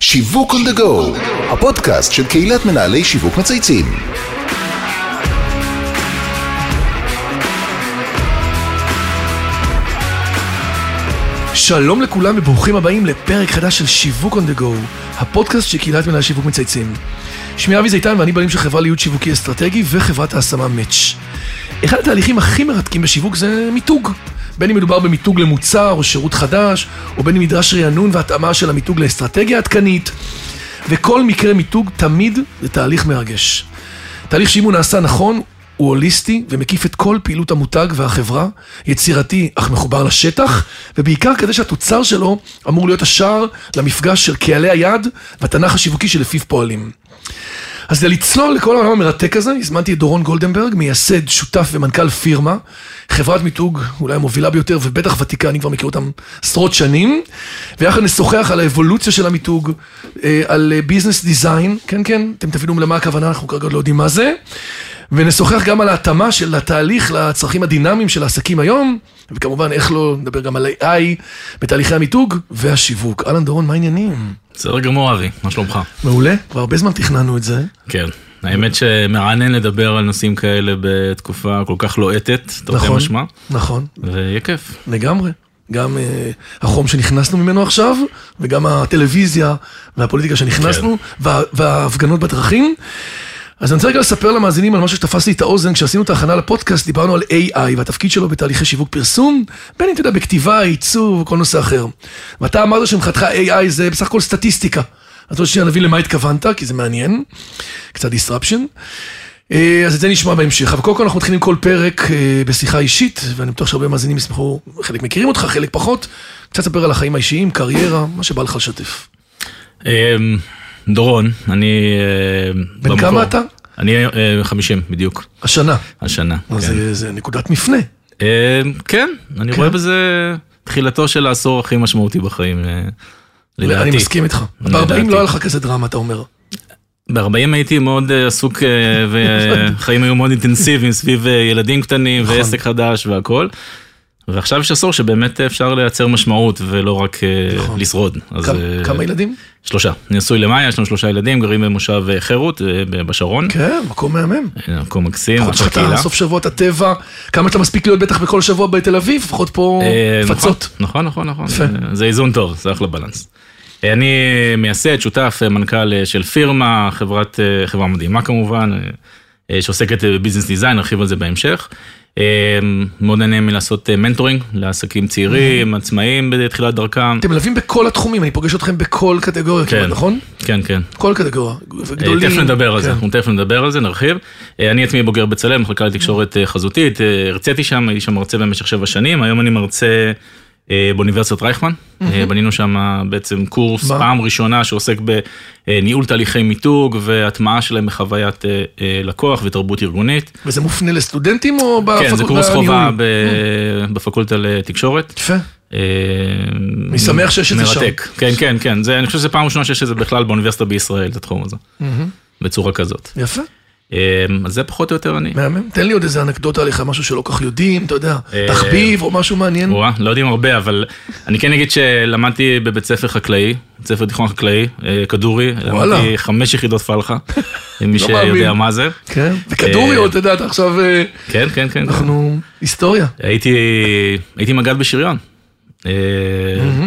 שיווק on the go, הפודקאסט של קהילת מנהלי שיווק מצייצים. שלום לכולם וברוכים הבאים לפרק חדש של שיווק on the go, הפודקאסט של קהילת מנהל שיווק מצייצים. שמי אבי זיתן ואני בעלים של חברה לייעוד שיווקי אסטרטגי וחברת ההשמה מאץ'. אחד התהליכים הכי מרתקים בשיווק זה מיתוג. בין אם מדובר במיתוג למוצר או שירות חדש, או בין אם נדרש רענון והתאמה של המיתוג לאסטרטגיה עדכנית. וכל מקרה מיתוג תמיד זה תהליך מרגש. תהליך שאם הוא נעשה נכון, הוא הוליסטי ומקיף את כל פעילות המותג והחברה, יצירתי אך מחובר לשטח, ובעיקר כדי שהתוצר שלו אמור להיות השער למפגש של קהלי היעד והתנ"ך השיווקי שלפיו פועלים. אז לצלול לכל העולם המרתק הזה, הזמנתי את דורון גולדנברג, מייסד, שותף ומנכ"ל פירמה, חברת מיתוג אולי המובילה ביותר ובטח ותיקה, אני כבר מכיר אותם עשרות שנים, ויחד נשוחח על האבולוציה של המיתוג, אה, על ביזנס דיזיין, כן כן, אתם תבינו למה הכוונה, אנחנו כרגע עוד לא יודעים מה זה, ונשוחח גם על ההתאמה של התהליך לצרכים הדינמיים של העסקים היום, וכמובן איך לא, נדבר גם על AI בתהליכי המיתוג והשיווק. אהלן דורון, מה העניינים? בסדר גמור, אבי, מה שלומך? מעולה, כבר הרבה זמן תכננו את זה. כן. האמת שמרענן לדבר על נושאים כאלה בתקופה כל כך לוהטת, תרתי נכון, משמע, נכון, ויהיה כיף. לגמרי. גם אה, החום שנכנסנו ממנו עכשיו, וגם הטלוויזיה והפוליטיקה שנכנסנו, וה, וההפגנות בדרכים. אז אני רוצה רגע לספר למאזינים על משהו שתפס לי את האוזן, כשעשינו את ההכנה לפודקאסט, דיברנו על AI והתפקיד שלו בתהליכי שיווק פרסום, בין אם אתה יודע, בכתיבה, עיצוב וכל נושא אחר. ואתה אמרת שמבחינתך AI זה בסך הכל סטטיסטיקה. אז עוד שנייה נבין למה התכוונת, כי זה מעניין, קצת disruption. אה, אז את זה נשמע בהמשך, אבל קודם כל אנחנו מתחילים כל פרק אה, בשיחה אישית, ואני בטוח שהרבה מאזינים ישמחו, חלק מכירים אותך, חלק פחות, קצת ספר על החיים האישיים, קריירה, מה שבא לך לשתף. דורון, אני... אה, בן במקור- כמה אתה? אני אה, 50 בדיוק, השנה. השנה. כן. זה- זה נקודת מפנה. אמ, כן, אני כן. רואה בזה תחילתו של העשור הכי משמעותי בחיים, אה, לדעתי. אני מסכים איתך. ב-40 לדעתי. לא היה לך כזה דרמה, אתה אומר. ב-40 הייתי מאוד אה, עסוק אה, וחיים היו מאוד אינטנסיביים סביב אה, ילדים קטנים נכון. ועסק חדש והכל. ועכשיו יש עשור שבאמת אפשר לייצר משמעות ולא רק אה, נכון. לשרוד. אז, כמה- אה, כמה ילדים? שלושה. נשוי למאיה, יש לנו שלושה ילדים, גרים במושב אה, חירות בשרון. כן, מקום מהמם. מקום מקסים, אחלה קהילה. סוף שבוע את הטבע, כמה אתה מספיק להיות בטח בכל שבוע בתל אביב, לפחות פה אה, נכון, פצות. נכון, נכון, נכון. אה, זה איזון טוב, זה אחלה balance. אני מייסד, שותף, מנכ"ל של פירמה, חברת, חברה מדהימה כמובן, שעוסקת ב business design, נרחיב על זה בהמשך. אה, מאוד נהנה מלעשות אה, mentoring לעסקים צעירים, עצמאים בתחילת דרכם. אתם מלווים בכל התחומים, אני פוגש אתכם בכל קטגוריה, כן. כמעט, נכון? כן, כן. כל קטגוריה. אה, גדולים. תכף נדבר על זה, כן. אנחנו תכף נדבר על זה, נרחיב. אה, אני עצמי בוגר בצלם, מחלקה לתקשורת אה, חזותית, אה, הרציתי שם, הייתי שם מרצה במשך שבע שנים, היום אני מרצה אה, באוניברסיטת רייכמן. אה, בנינו שם בעצם קורס מה? פעם ראשונה שעוסק בניהול תהליכי מיתוג והטמעה שלהם בחוויית אה, אה, לקוח ותרבות ארגונית. וזה מופנה לסטודנטים או כן, זה בפקולטה קורס חובה? ב- בפקולטה לתקשורת. יפה. אה, אני שמח שיש את זה שם. מרתק. כן, כן, כן, זה- אני חושב שזו פעם ראשונה שיש את זה בכלל באוניברסיטה בישראל, את התחום הזה, מהמם. בצורה כזאת. יפה, אה, אז זה פחות או יותר אני. מהמם. תן לי עוד איזה אנקדוטה עליך, משהו שלא כך יודעים, אתה יודע, אה, תחביב או משהו מעניין. וואה, לא יודעים הרבה, אבל אני כן אגיד שלמדתי בבית ספר חקלאי, בית ספר תיכון חקלאי, אה, כדורי. למדתי חמש יחידות פלחה, מי לא שיודע. מה זה. כן, וכדורי אה, עוד, אתה יודע, אתה עכשיו, אה, כן, כן, כן. אנחנו, היסטוריה. הייתי מג"ד בשריון. אה,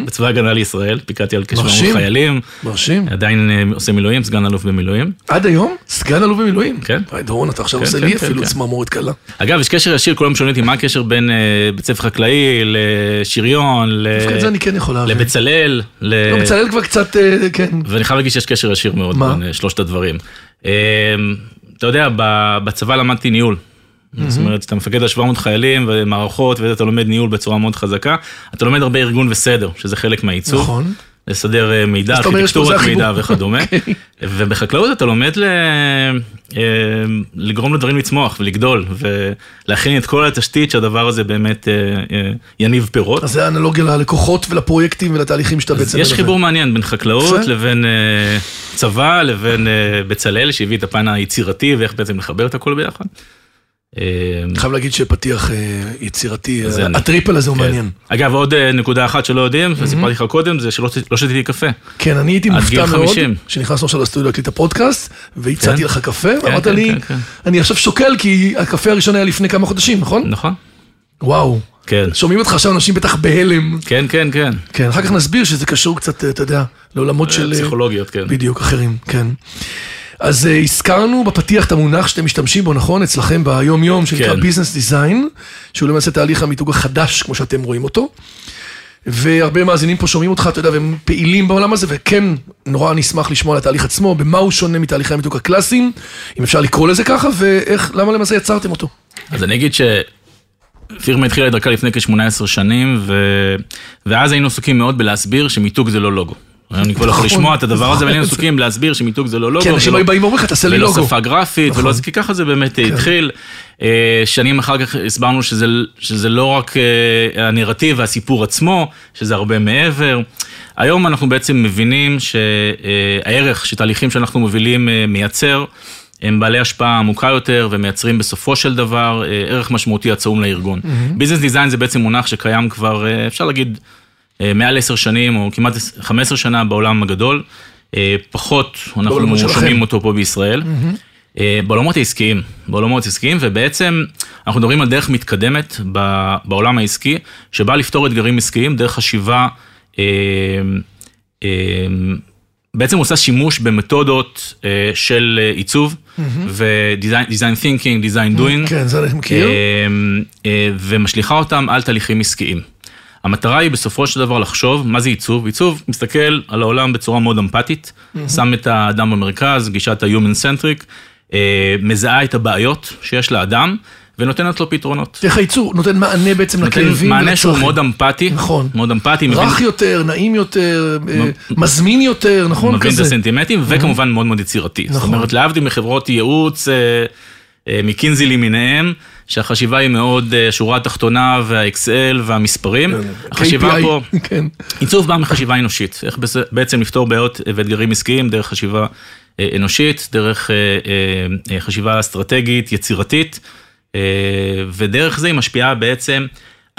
בצבא ההגנה לישראל, פיקדתי על כ-700 מרשים. חיילים, מרשים. עדיין אה, עושה מילואים, סגן אלוף במילואים. עד היום? סגן אלוף במילואים. כן. דורון, אתה עכשיו כן, עושה כן, לי כן, אפילו כן. צמרמורת קלה. אגב, יש קשר ישיר, כולם שואלים אותי מה הקשר בין אה, בית ספר חקלאי לשריון, ל- כן. לבצלאל, ל- לא, בצלאל כבר קצת, אה, כן. ואני חייב להגיד שיש קשר ישיר מאוד מה? בין אה, שלושת הדברים. אה, אתה יודע, בצבא למדתי ניהול. זאת אומרת, אתה מפקד על 700 חיילים ומערכות, ואתה לומד ניהול בצורה מאוד חזקה. אתה לומד הרבה ארגון וסדר, שזה חלק מהעיצוב. נכון. לסדר אה, מידע, ארכיטקטורת. מידע וכדומה. אוקיי. ובחקלאות אתה לומד ל... אה, לגרום לדברים לצמוח ולגדול, ולהכין את כל התשתית שהדבר הזה באמת אה, יניב פירות. אז זה האנלוגיה ללקוחות ולפרויקטים ולתהליכים שאתה בעצם... יש. חיבור מעניין בין חקלאות. לבין צבא לבין בצלאל שהביא את הפן היצירתי ואיך בעצם לחבר את הכל ביחד. אה, חייב להגיד שפתיח אה, יצירתי, אה. הטריפל הזה הוא כן. מעניין. אגב, עוד אה, נקודה אחת שלא יודעים, וסיפרתי לך קודם, זה שלא לא שתיתי קפה. כן, אני הייתי מופתע מאוד, 50. שנכנסנו עכשיו לסטודיו להקליט את הפודקאסט, והצעתי כן. לך קפה, ואמרת כן, לי, כן, כן. אני עכשיו שוקל, כי הקפה הראשון היה לפני כמה חודשים, נכון? נכון? וואו. כן. שומעים אותך עכשיו אנשים בטח בהלם. כן, כן, כן. כן, אחר כך נסביר שזה קשור קצת, אתה יודע, לעולמות של... פסיכולוגיות, כן. בדיוק, אחרים, כן. אז uh, הזכרנו בפתיח את המונח שאתם משתמשים בו, נכון? אצלכם ביום-יום, שנקרא כן. ביזנס דיזיין, שהוא למעשה תהליך המיתוג החדש, כמו שאתם רואים אותו. והרבה מאזינים פה שומעים אותך, אתה יודע, והם פעילים בעולם הזה, וכן, נורא נשמח לשמוע על התהליך עצמו, במה הוא שונה מתהליכי המיתוג הקלאסיים, אם אפשר לקרוא לזה ככה, ואיך, למה למעשה יצרתם אותו. אז אני אגיד שפירמה התחילה את דרכה לפני כ-18 שנים, ו... ואז היינו עסוקים מאוד בלהסביר שמיתוג זה לא לוגו. אני כבר לא יכול נכון, לשמוע את הדבר הזה, נכון. והיינו עסוקים להסביר שמיתוג זה לא לוגו. כי אנשים ולא- היו באים ואומרים לך, תעשה לי ולא לוגו. שפה גרפית, נכון. ולא זה, כי ככה זה באמת התחיל. אה, שנים אחר כך הסברנו שזה, לא רק אה, הנרטיב והסיפור עצמו, שזה הרבה מעבר. היום אנחנו בעצם מבינים שהערך שתהליכים שאנחנו מובילים אה, מייצר, הם בעלי השפעה עמוקה יותר ומייצרים בסופו של דבר אה, ערך משמעותי עצום לארגון. ביזנס דיזיין זה בעצם מונח שקיים כבר, אה, אפשר להגיד, אה, מעל עשר שנים או כמעט 15 שנה בעולם הגדול. אה, פחות, אנחנו. שומעים אותו פה בישראל. אה, בעולמות העסקיים, בעולמות העסקיים, ובעצם אנחנו מדברים על דרך מתקדמת בעולם העסקי, שבאה לפתור אתגרים עסקיים דרך חשיבה, אה, אה, בעצם עושה שימוש במתודות אה, של אה, עיצוב, ו-design thinking, design doing. כן, זה אני מכיר. אה, אה, ומשליכה אותם על תהליכים עסקיים. המטרה היא בסופו של דבר לחשוב מה זה עיצוב. עיצוב מסתכל על העולם בצורה מאוד אמפתית, שם את האדם במרכז, גישת ה-human centric, אה, מזהה את הבעיות שיש לאדם ונותנת לו פתרונות. איך הייצור נותן מענה בעצם נותן לכאבים מענה שהוא. מאוד אמפתי, נכון. מאוד אמפתי, מבין, רך יותר, נעים יותר, אה, מזמין יותר, נכון? מבין את כזה. הסנטימנטים, וכמובן מאוד מאוד יצירתי. זאת נכון. אומרת, להבדיל מחברות ייעוץ, אה, אה, מקינזי למיניהם, שהחשיבה היא מאוד אה, שורה התחתונה והאקסל והמספרים. החשיבה KPI, פה, כן. עיצוב בא מחשיבה אנושית, איך בעצם לפתור בעיות ואתגרים עסקיים דרך חשיבה אה, אנושית, דרך אה, חשיבה אסטרטגית, יצירתית, ודרך זה היא משפיעה בעצם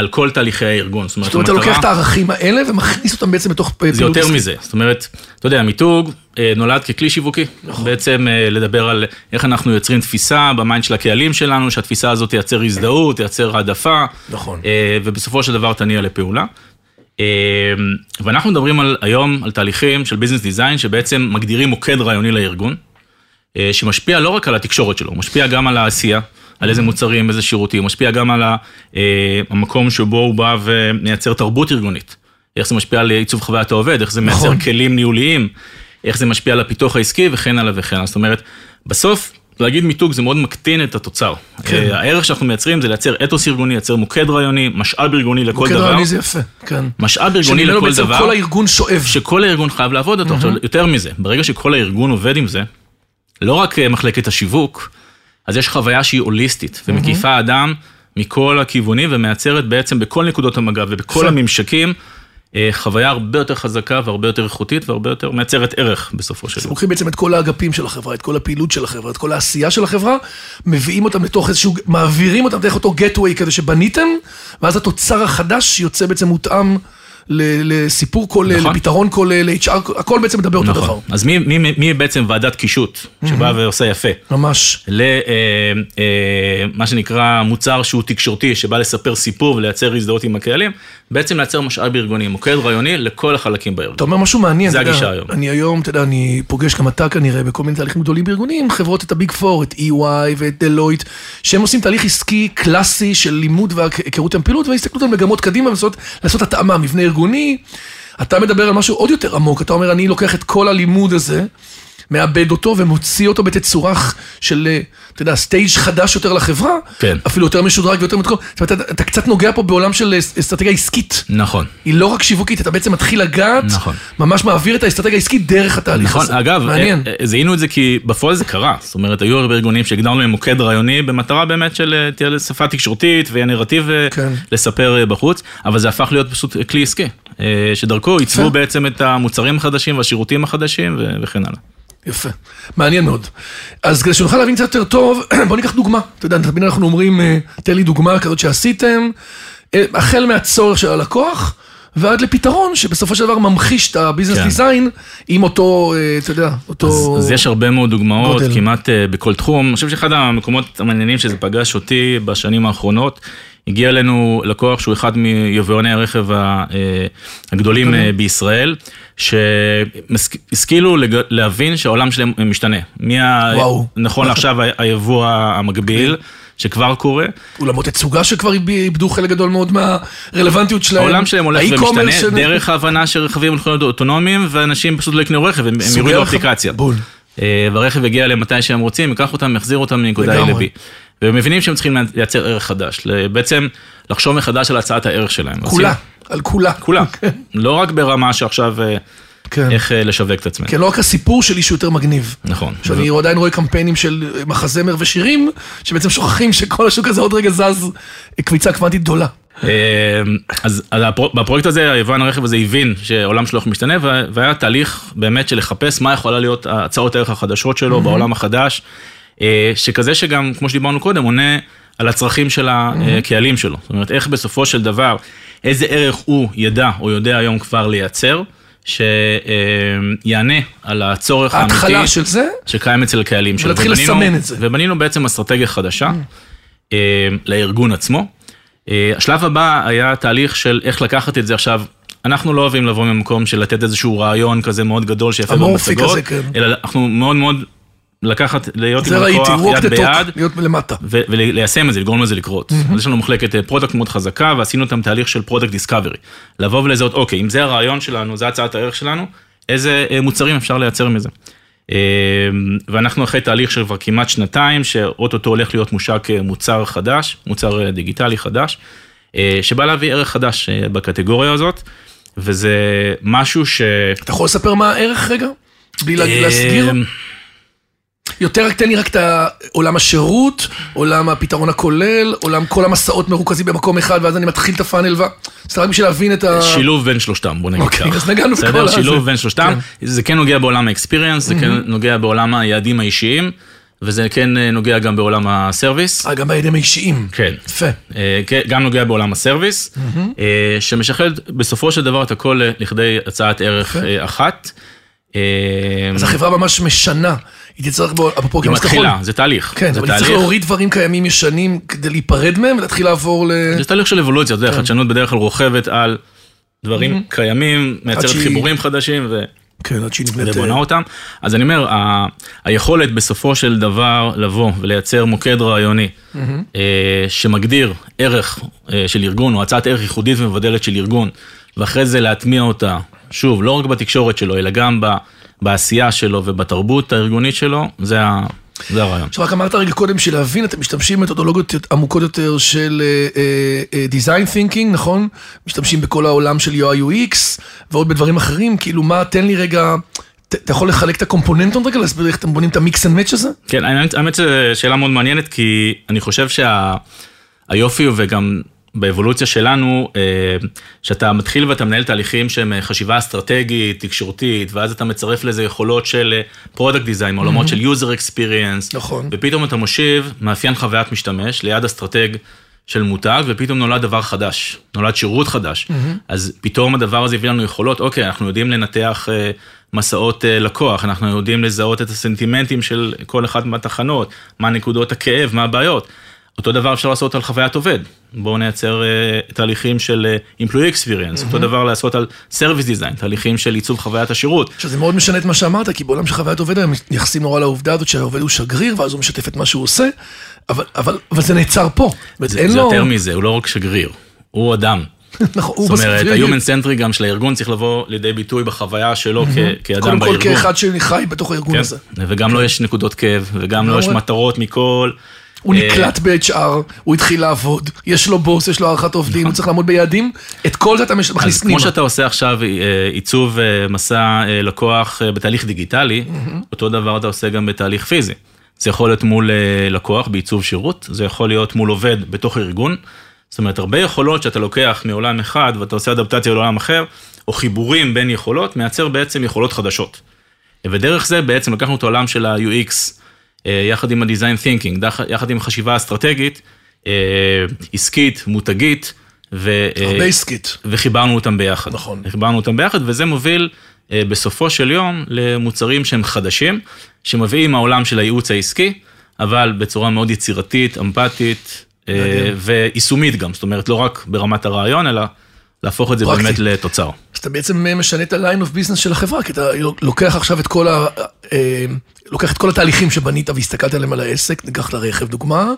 על כל תהליכי הארגון. זאת אומרת, זאת אומרת, אתה המטרה- לוקח את הערכים האלה ומכניס אותם בעצם לתוך פעילות זה יותר עסקית. מזה, זאת אומרת, אתה יודע, מיתוג אה, נולד ככלי שיווקי. נכון. בעצם אה, לדבר על איך אנחנו יוצרים תפיסה ב mind של הקהלים שלנו, שהתפיסה הזאת תייצר הזדהות, תייצר העדפה, נכון. אה, ובסופו של דבר תניע לפעולה. ואנחנו מדברים על, היום על תהליכים של ביזנס דיזיין, שבעצם מגדירים מוקד רעיוני לארגון, שמשפיע לא רק על התקשורת שלו, הוא משפיע גם על העשייה, על איזה מוצרים, איזה שירותים, משפיע גם על אה, המקום שבו הוא בא ומייצר תרבות ארגונית. איך זה משפיע על עיצוב חוויית העובד, איך זה מייצר נכון. כלים ניהוליים, איך זה משפיע על הפיתוח העסקי וכן הלאה וכן הלאה. זאת אומרת, בסוף, להגיד מיתוג זה מאוד מקטין את התוצר. כן. אה, הערך שאנחנו מייצרים זה לייצר אתוס ארגוני, לייצר מוקד רעיוני, משאב ארגוני לכל מוקד דבר. רעיוני זה יפה, כן. משאב ארגוני שממנו לכל בעצם דבר. כל הארגון שואב. שכל הארגון חייב לעבוד אותו. עכשיו, יותר מזה, ברגע שכל הארגון עובד עם זה, לא רק אה, מחלקת השיווק, אז יש חוויה שהיא הוליסטית, ומקיפה אדם מכל הכיוונים, ומייצרת בעצם בכל נקודות המגע ובכל. הממשקים, אה, חוויה הרבה יותר חזקה והרבה יותר איכותית והרבה יותר מייצרת ערך בסופו של דבר. לוקחים בעצם את כל האגפים של החברה, את כל הפעילות של החברה, את כל העשייה של החברה, מביאים אותם לתוך איזשהו, מעבירים אותם דרך אותו גטווי כזה שבניתם, ואז התוצר החדש יוצא בעצם מותאם לסיפור כולל, נכון. לפתרון כולל, ל-HR, הכל בעצם מדבר אותו דבר. נכון. אז מי, מי, מי בעצם ועדת קישוט, שבאה ועושה יפה? ממש. למה שנקרא מוצר שהוא תקשורתי, שבא לספר סיפור ולייצר הזדהות עם הקהלים, בעצם לייצר משאב ארגוני, מוקד רעיוני לכל החלקים בארגון. אתה אומר משהו מעניין, זה הגישה היום. אני היום, אתה יודע, אני פוגש גם אתה כנראה בכל מיני תהליכים גדולים בארגונים, חברות את ה Big Four, את EY ואת דלויט, שהם עושים תהליך עסקי קלאסי של לימוד והיכרות עם פעילות, והסתכלות על מגמות קדימה ולעשות לעשות התאמה, מבנה ארגוני. אתה מדבר על משהו עוד יותר עמוק, אתה אומר, אני לוקח את כל הלימוד הזה, מעבד אותו ומוציא אותו בתצורה של, אה, אתה יודע, stage חדש יותר לחברה, כן. אפילו יותר משודרג ויותר מתקדם. זאת אומרת, אתה, אתה קצת נוגע פה בעולם של אה, אסטרטגיה עסקית. נכון. היא לא רק שיווקית, אתה בעצם מתחיל לגעת, נכון. ממש מעביר את האסטרטגיה העסקית דרך התהליך נכון, הזה. אגב, מעניין. אה, זיהינו את זה כי בפועל זה קרה. זאת אומרת, היו הרבה ארגונים שהגדרנו להם מוקד רעיוני במטרה באמת של תהיה שפה תקשורתית ויהיה נרטיב כן. לספר בחוץ, אבל זה הפך להיות פשוט כלי עסקי, שדרכו ייצבו יפה. בעצם את המוצרים החדשים והשירותים החדשים וכן הלאה. יפה, מעניין מאוד. אז כדי שנוכל להבין קצת יותר טוב, בואו ניקח דוגמה. אתה יודע, תמיד אנחנו אומרים, אה, תן לי דוגמה כזאת שעשיתם, אה, החל מהצורך של הלקוח, ועד לפתרון שבסופו של דבר ממחיש את הביזנס כן. דיזיין עם אותו, אה, אתה יודע, אותו... אז, אז יש הרבה מאוד דוגמאות, גודל. כמעט בכל תחום. אני חושב שאחד המקומות המעניינים שזה פגש אותי בשנים האחרונות, הגיע אלינו לקוח שהוא אחד מיבואני הרכב הגדולים אה, בישראל, שהשכילו לג- להבין שהעולם שלהם משתנה. מי ה... וואו. נכון לעכשיו היבוא המקביל. שכבר קורה, אולמות תצוגה שכבר איב- איבדו חלק גדול מאוד מהרלוונטיות שלהם. העולם שלהם הולך ומשתנה של- דרך ההבנה שרכבים הולכים להיות אוטונומיים ואנשים פשוט לא יקנו רכב, הם יורידו אפליקציה. בול. אה, והרכב יגיע אליהם מתי שהם רוצים, ייקח אותם, יחזיר אותם מנקודה A. ל-B. והם מבינים שהם צריכים לייצר ערך חדש, בעצם לחשוב מחדש על הצעת הערך שלהם. כולה, על כולה. כולה, לא רק ברמה שעכשיו אה, כן. איך אה, לשווק את עצמנו. כן, לא רק הסיפור שלי שהוא יותר מגניב. נכון. שאני עדיין רואה קמפיינים של מחזמר ושירים, שבעצם שוכחים שכל השוק הזה עוד רגע זז קביצה קוונטית גדולה. אה, אז אז בפרויקט הזה, היבואן הרכב הזה הבין שעולם שלו משתנה, וה- והיה תהליך באמת של לחפש מה יכולה להיות הצעות הערך החדשות שלו בעולם החדש, אה, שכזה שגם, כמו שדיברנו קודם, עונה על הצרכים של הקהלים שלו. זאת אומרת, איך בסופו של דבר, איזה ערך הוא ידע או יודע היום כבר לייצר, שיענה על הצורך האמיתי. ההתחלה של זה, שקיים אצל הקהלים שלו. ולהתחיל ובנינו- לסמן את זה. ובנינו בעצם אסטרטגיה חדשה אה, לארגון עצמו. אה, השלב הבא היה תהליך של איך לקחת את זה עכשיו. אנחנו לא אוהבים לבוא ממקום של לתת איזשהו רעיון כזה מאוד גדול שיפה במצגות, כזה, כן. אלא אנחנו מאוד מאוד לקחת, להיות עם הלקוח יד ביד. להיות למטה. ו- וליישם את זה, לגרום לזה לקרות. אז יש לנו מחלקת product מאוד חזקה, ועשינו איתם תהליך של product discovery. לבוא ולזהות, אוקיי, אם זה הרעיון שלנו, זה הצעת הערך שלנו, איזה אה, מוצרים אפשר לייצר מזה. אה, ואנחנו אחרי תהליך של כבר כמעט שנתיים, שאו-טו-טו הולך להיות מושק אה, מוצר חדש, מוצר אה, דיגיטלי חדש, אה, שבא להביא ערך חדש אה, בקטגוריה הזאת, וזה משהו ש... אתה יכול לספר מה הערך רגע? בלי לה- אה, להסגיר? יותר רק תן לי רק את עולם השירות, עולם הפתרון הכולל, עולם כל המסעות מרוכזים במקום אחד, ואז אני מתחיל את הפאנל, ו... סתם רק בשביל להבין את ה... שילוב בין שלושתם, בוא נגיד אוקיי, ככה. אז נגענו בכל הזה. שילוב בין שלושתם. כן. זה כן נוגע בעולם האקספיריאנס, זה כן נוגע בעולם היעדים האישיים, וזה כן אה, נוגע גם בעולם הסרוויס. אה, גם בידיים האישיים. כן. יפה. אה, כן, גם נוגע בעולם הסרוויס, אה, שמשחרר בסופו של דבר את הכל לכדי הצעת ערך אחת. אז החברה ממש משנה. היא תצטרך, בו- אפרופו, היא גם שאתה יכול- מתחילה, זה תהליך. כן, אבל היא תהליך. להוריד דברים קיימים ישנים כדי להיפרד מהם ולהתחיל לעבור ל... זה תהליך של אבולוציה, אתה יודע, חדשנות בדרך כלל רוכבת על דברים קיימים, מייצרת חיבורים חדשים. ו... כן, עד שהיא נבנית... ובונה אותם. אז אני אומר, ה- היכולת בסופו של דבר לבוא ולייצר מוקד רעיוני אה, שמגדיר ערך אה, של ארגון, או הצעת ערך ייחודית ומבדלת של ארגון, ואחרי זה להטמיע אותה, שוב, לא רק בתקשורת שלו, אלא גם ב- בעשייה שלו ובתרבות הארגונית שלו, זה ה- זה הרעיון. עכשיו רק אמרת רגע קודם שלהבין, אתם משתמשים במתודולוגיות עמוקות יותר של אה, design thinking, נכון? משתמשים בכל העולם של UI UX ועוד בדברים אחרים, כאילו מה, תן לי רגע, אתה יכול לחלק את הקומפוננטות רגע, להסביר איך אתם בונים את ה mix and match הזה? כן, האמת, שזו שאלה מאוד מעניינת, כי אני חושב שהיופי וגם באבולוציה שלנו, אה, שאתה מתחיל ואתה מנהל תהליכים שהם אה, חשיבה אסטרטגית, תקשורתית, ואז אתה מצרף לזה יכולות של product design, עולמות של user experience, נכון. ופתאום אתה מושיב מאפיין חוויית משתמש ליד אסטרטג של מותג, ופתאום נולד דבר חדש, נולד שירות חדש. אז פתאום הדבר הזה הביא לנו יכולות, אוקיי, אנחנו יודעים לנתח אה, מסעות אה, לקוח, אנחנו יודעים לזהות את הסנטימנטים של כל אחת מהתחנות, מה נקודות הכאב, מה הבעיות. אותו דבר אפשר לעשות על חוויית עובד. בואו נייצר uh, תהליכים של uh, employee experience, אותו דבר לעשות על service design, תהליכים של עיצוב חוויית השירות. שזה מאוד משנה את מה שאמרת, כי בעולם של חוויית עובד היום מתייחסים נורא לעובדה הזאת שהעובד הוא שגריר, ואז הוא משתף את מה שהוא עושה, אבל, אבל, אבל זה נעצר פה. זאת זה, אומרת, זה לו... יותר מזה, הוא לא רק שגריר, הוא אדם. נכון, הוא זאת בסוף אומרת, יגיד- ה-human centric גם של הארגון צריך לבוא לידי ביטוי בחוויה שלו כאדם קודם כל בארגון. כאחד שחי בתוך הארגון כן, הזה. וגם לו יש נקודות כאב, וגם לו יש. מטרות מכל... הוא אה, נקלט ב-HR, הוא התחיל לעבוד, יש לו בוס, יש לו הערכת עובדים, הוא צריך לעמוד ביעדים, את כל זה אתה מכניס אז פנימה. כמו שאתה עושה עכשיו אה, עיצוב אה, מסע לקוח בתהליך דיגיטלי, אותו דבר אתה עושה גם בתהליך פיזי. זה יכול להיות מול לקוח בעיצוב שירות, זה יכול להיות מול עובד בתוך ארגון. זאת אומרת, הרבה יכולות שאתה לוקח מעולם אחד ואתה עושה אדפטציה לעולם אחר, או חיבורים בין יכולות, מייצר בעצם יכולות חדשות. ודרך זה בעצם לקחנו את העולם של ה-UX, יחד עם ה-Design Thinking, יחד עם חשיבה אסטרטגית, אה, עסקית, מותגית, ו, אה, הרבה עסקית. וחיברנו אותם ביחד. נכון. חיברנו אותם ביחד, וזה מוביל אה, בסופו של יום למוצרים שהם חדשים, שמביאים מהעולם של הייעוץ העסקי, אבל בצורה מאוד יצירתית, אמפתית אה, מדהים. ויישומית גם, זאת אומרת, לא רק ברמת הרעיון, אלא להפוך את זה פרקטי. באמת לתוצר. אז אתה בעצם אה, משנה את ה-line of business של החברה, כי אתה לוקח עכשיו את כל ה... אה, לוקח את כל התהליכים שבנית והסתכלת עליהם על העסק, ניקח את הרכב דוגמה,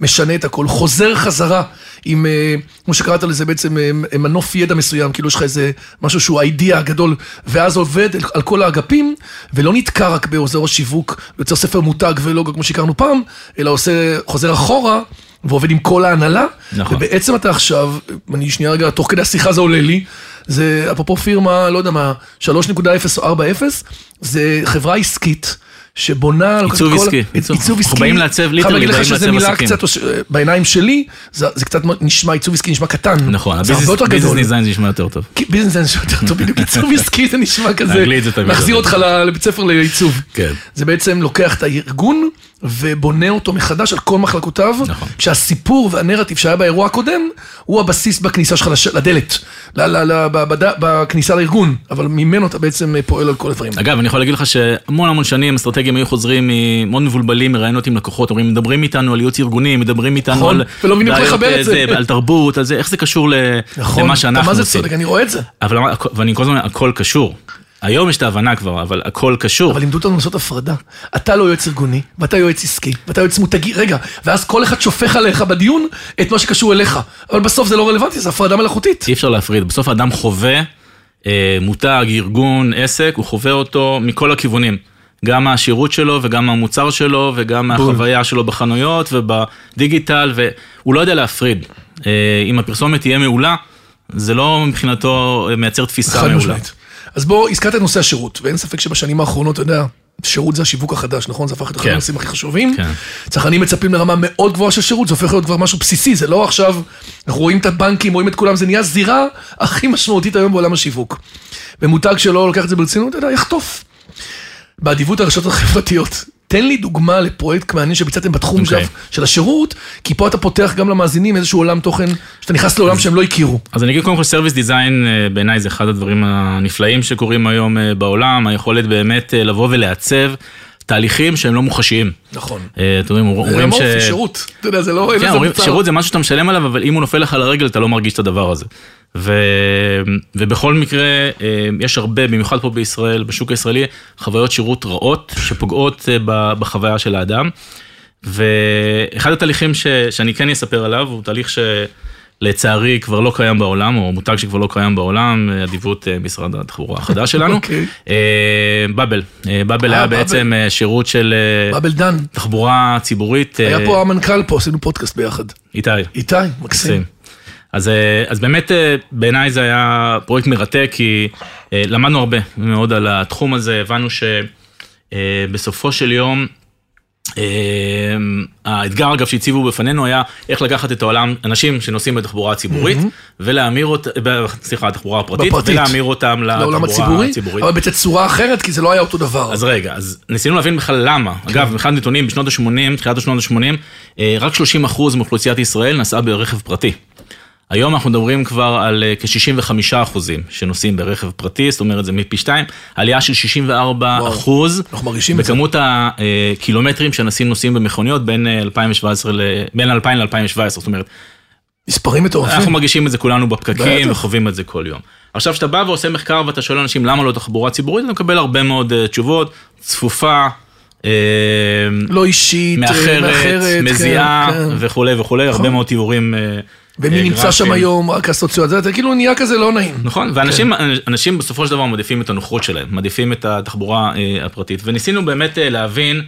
משנה את הכל, חוזר חזרה עם, אה, כמו שקראת לזה בעצם, אה, מנוף ידע מסוים, כאילו יש לך איזה משהו שהוא האידיע הגדול, ואז עובד על כל האגפים, ולא נתקע רק בעוזר השיווק, יוצר ספר מותג ולא כמו שהכרנו פעם, אלא עושה, חוזר אחורה. ועובד עם כל ההנהלה, נכון. ובעצם אתה עכשיו, אני שנייה רגע, תוך כדי השיחה זה עולה לי, זה אפרופו פירמה, לא יודע מה, 3.0 או 4.0, זה חברה עסקית. שבונה... עיצוב עסקי, עיצוב. עיצוב אנחנו עסקי. באים לעצב, חייב ליטרלי, להגיד לך באים שזו לעצב מילה עסקים. קצת, בעיניים שלי, זה זה קצת נשמע, עיצוב עסקי נשמע קטן. נכון, גדול. דיזיין זה נשמע יותר טוב. ביזנס זה נשמע יותר טוב, בדיוק עיצוב עסקי זה נשמע כזה, יותר אותך לבית ספר לעיצוב. כן. זה בעצם לוקח את הארגון ובונה אותו מחדש על כל מחלקותיו, נכון. כשהסיפור והנרטיב שהיה באירוע הקודם, הוא הבסיס בכניסה שלך לש- לדלת, ל- ל- ל- בד- בכניסה לארגון, אבל ממנו אתה בעצם פועל על כל הדברים. אגב, אני יכול להגיד לך שהמון המון שנים אסטרטגיים היו חוזרים מאוד מבולבלים מראיונות עם לקוחות, אומרים, מדברים איתנו על ייעוץ ארגוני, מדברים איתנו נכון, על... ולא מבינים איך לחבר את אה, זה. על תרבות, על זה, איך זה קשור ל- נכון, למה שאנחנו מה זה עושים. צודק, אני רואה את זה. אבל ואני כל הזמן, הכל קשור. היום יש את ההבנה כבר, אבל הכל קשור. אבל לימדו אותנו לעשות הפרדה. אתה לא יועץ ארגוני, ואתה יועץ עסקי, ואתה יועץ מותגי, רגע, ואז כל אחד שופך עליך בדיון את מה שקשור אליך. אבל בסוף זה לא רלוונטי, זו הפרדה מלאכותית. אי אפשר להפריד, בסוף האדם חווה אה, מותג, ארגון, עסק, הוא חווה אותו מכל הכיוונים. גם מהשירות שלו וגם מהמוצר שלו וגם בול. מהחוויה שלו בחנויות ובדיגיטל, והוא לא יודע להפריד. אה, אם הפרסומת תהיה מעולה, זה לא מבחינתו מייצר תפיסה מעולה. משמעית. אז בוא, הזכרת את נושא השירות, ואין ספק שבשנים האחרונות, אתה יודע, שירות זה השיווק החדש, נכון? זה הפך להיות אחד כן. הנושאים הכי חשובים. כן. צרכנים מצפים לרמה מאוד גבוהה של שירות, זה הופך להיות כבר משהו בסיסי, זה לא עכשיו, אנחנו רואים את הבנקים, רואים את כולם, זה נהיה זירה הכי משמעותית היום בעולם השיווק. ומותג שלא לוקח את זה ברצינות, אתה יודע, יחטוף. באדיבות הרשתות החברתיות. תן לי דוגמה לפרויקט מעניין שביצעתם בתחום אוקיי. okay. של השירות, כי פה אתה פותח גם למאזינים איזשהו עולם תוכן, שאתה נכנס לעולם שהם לא הכירו. אז אני אגיד קודם כל service design בעיניי זה אחד הדברים הנפלאים שקורים היום אה, בעולם, היכולת באמת אה, לבוא ולעצב תהליכים שהם לא מוחשיים. נכון. אה, אתם יודעים, אומרים ש... אמורפי, שירות. אתה יודע, זה לא... כן. שירות זה משהו שאתה משלם עליו, אבל אם הוא נופל לך לרגל אתה לא מרגיש את הדבר הזה. ו... ובכל מקרה, אה, יש הרבה, במיוחד פה בישראל, בשוק הישראלי, חוויות שירות רעות שפוגעות אה, בחוויה של האדם. ואחד התהליכים ש... שאני כן אספר עליו, הוא תהליך שלצערי כבר לא קיים בעולם, או מותג שכבר לא קיים בעולם, אה, אדיבות משרד התחבורה החדש שלנו. אוקיי. אה, באבל. באבל היה. בעצם שירות של באבל דן. תחבורה ציבורית. היה פה המנכ"ל פה, עשינו פודקאסט ביחד. איתי. איתי, מקסים. אז, אה, אז באמת אה, בעיניי זה היה פרויקט מרתק, כי אה, למדנו הרבה מאוד על התחום הזה, הבנו שבסופו של יום, האתגר אגב שהציבו בפנינו היה איך לקחת את העולם, אנשים שנוסעים בתחבורה הציבורית, ולהמיר אותם, סליחה, התחבורה הפרטית, בפרטית. ולהמיר אותם לתחבורה הציבורי, הציבורית. אבל בתצורה אחרת, כי זה לא היה אותו דבר. אז רגע, אז ניסינו להבין בכלל למה. אגב, מבחינת נתונים, בשנות ה-80, תחילת השנות ה-80, רק 30% מאוכלוסיית ישראל נסעה ברכב פרטי. היום אנחנו מדברים כבר על אה, כ-65 אחוזים שנוסעים ברכב פרטי, זאת אומרת זה מפי שתיים, עלייה של 64 אחוז אנחנו מרגישים את זה. בכמות הקילומטרים שאנשים נוסעים במכוניות בין אה, 2017 ל... בין 2000 ל-2017, זאת אומרת, מספרים מטורפים. אנחנו מרגישים את זה כולנו בפקקים. וחווים את זה כל יום. עכשיו, כשאתה בא ועושה מחקר ואתה שואל אנשים למה לא תחבורה ציבורית, אתה מקבל הרבה מאוד אה, תשובות, צפופה, אה, לא אישית, אה, מאחרת, מזיעה כן, כן. וכולי וכולי, הרבה מאוד תיאורים. ומי נמצא שם. היום, רק הסוציואציה, זה כאילו נהיה כזה לא נעים. נכון, ואנשים אנשים בסופו של דבר מעדיפים את הנוחות שלהם, מעדיפים את התחבורה אה, הפרטית, וניסינו באמת אה, להבין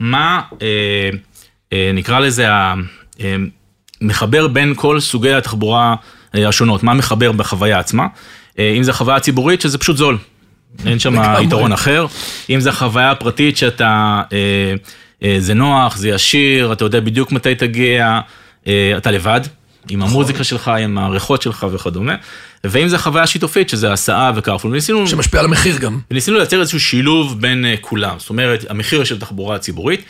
מה, אה, נקרא לזה, ה- אה, מחבר בין כל סוגי התחבורה השונות, מה מחבר בחוויה עצמה, אם זה חוויה ציבורית שזה פשוט זול, אין שם. יתרון אחר, אם זה חוויה פרטית שאתה, אה, אה, זה נוח, זה ישיר, אתה יודע בדיוק מתי תגיע, אה, אתה לבד. עם המוזיקה שלך, עם הריחות שלך וכדומה. ואם זה חוויה שיתופית, שזה הסעה וקרפול, וניסינו, שמשפיע על המחיר גם. וניסינו לייצר איזשהו שילוב בין אה, כולם, זאת אומרת, המחיר של תחבורה ציבורית,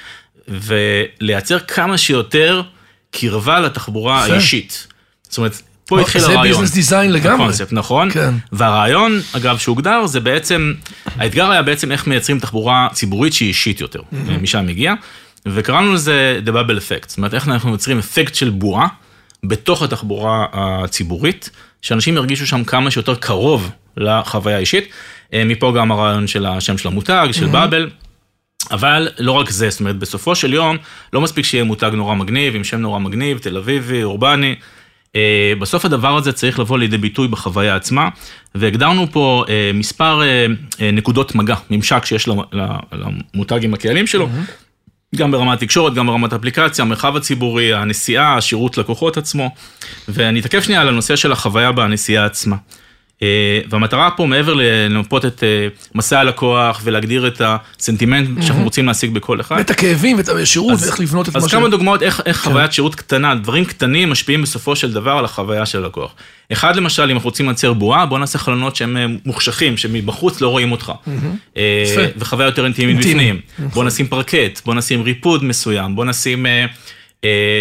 ולייצר כמה שיותר קרבה לתחבורה יפה. האישית. זאת אומרת, פה התחיל זה הרעיון. ביזנס דיזיין לגמרי. הקונספט, נכון. כן. והרעיון, אגב, שהוגדר, זה בעצם, האתגר היה בעצם איך מייצרים תחבורה ציבורית שהיא אישית יותר, משם הגיע, וקראנו לזה The Bubble Effect, זאת אומרת, איך אנחנו יוצרים אפקט של בועה בתוך התחבורה הציבורית, שאנשים ירגישו שם כמה שיותר קרוב לחוויה האישית. אה, מפה גם הרעיון של השם של המותג, של באבל. אבל לא רק זה, זאת אומרת, בסופו של יום, לא מספיק שיהיה מותג נורא מגניב, עם שם נורא מגניב, תל אביבי, אורבני. אה, בסוף הדבר הזה צריך לבוא לידי ביטוי בחוויה עצמה, והגדרנו פה אה, מספר נקודות מגע, ממשק שיש למותג עם הקהלים שלו, גם ברמת תקשורת, גם ברמת אפליקציה, המרחב הציבורי, הנסיעה, השירות לקוחות עצמו. ואני אתעכב שנייה על הנושא של החוויה בנסיעה עצמה. אה, והמטרה פה, מעבר למפות את אה, מסע הלקוח ולהגדיר את הסנטימנט שאנחנו רוצים להשיג בכל אחד, ואת הכאבים ואת השירות אז- ואיך לבנות את אז מה ש... כמה דוגמאות איך, איך חוויית שירות קטנה, דברים קטנים משפיעים בסופו של דבר על החוויה של הלקוח. אחד למשל, אם אנחנו רוצים לייצר בועה, בוא נעשה חלונות שהם אה, מוחשכים, שמבחוץ לא רואים אותך. וחוויה יותר אינטימית אינטימי. נכון. בפנים. בוא נשים פרקט, בוא נשים ריפוד מסוים, בוא נשים...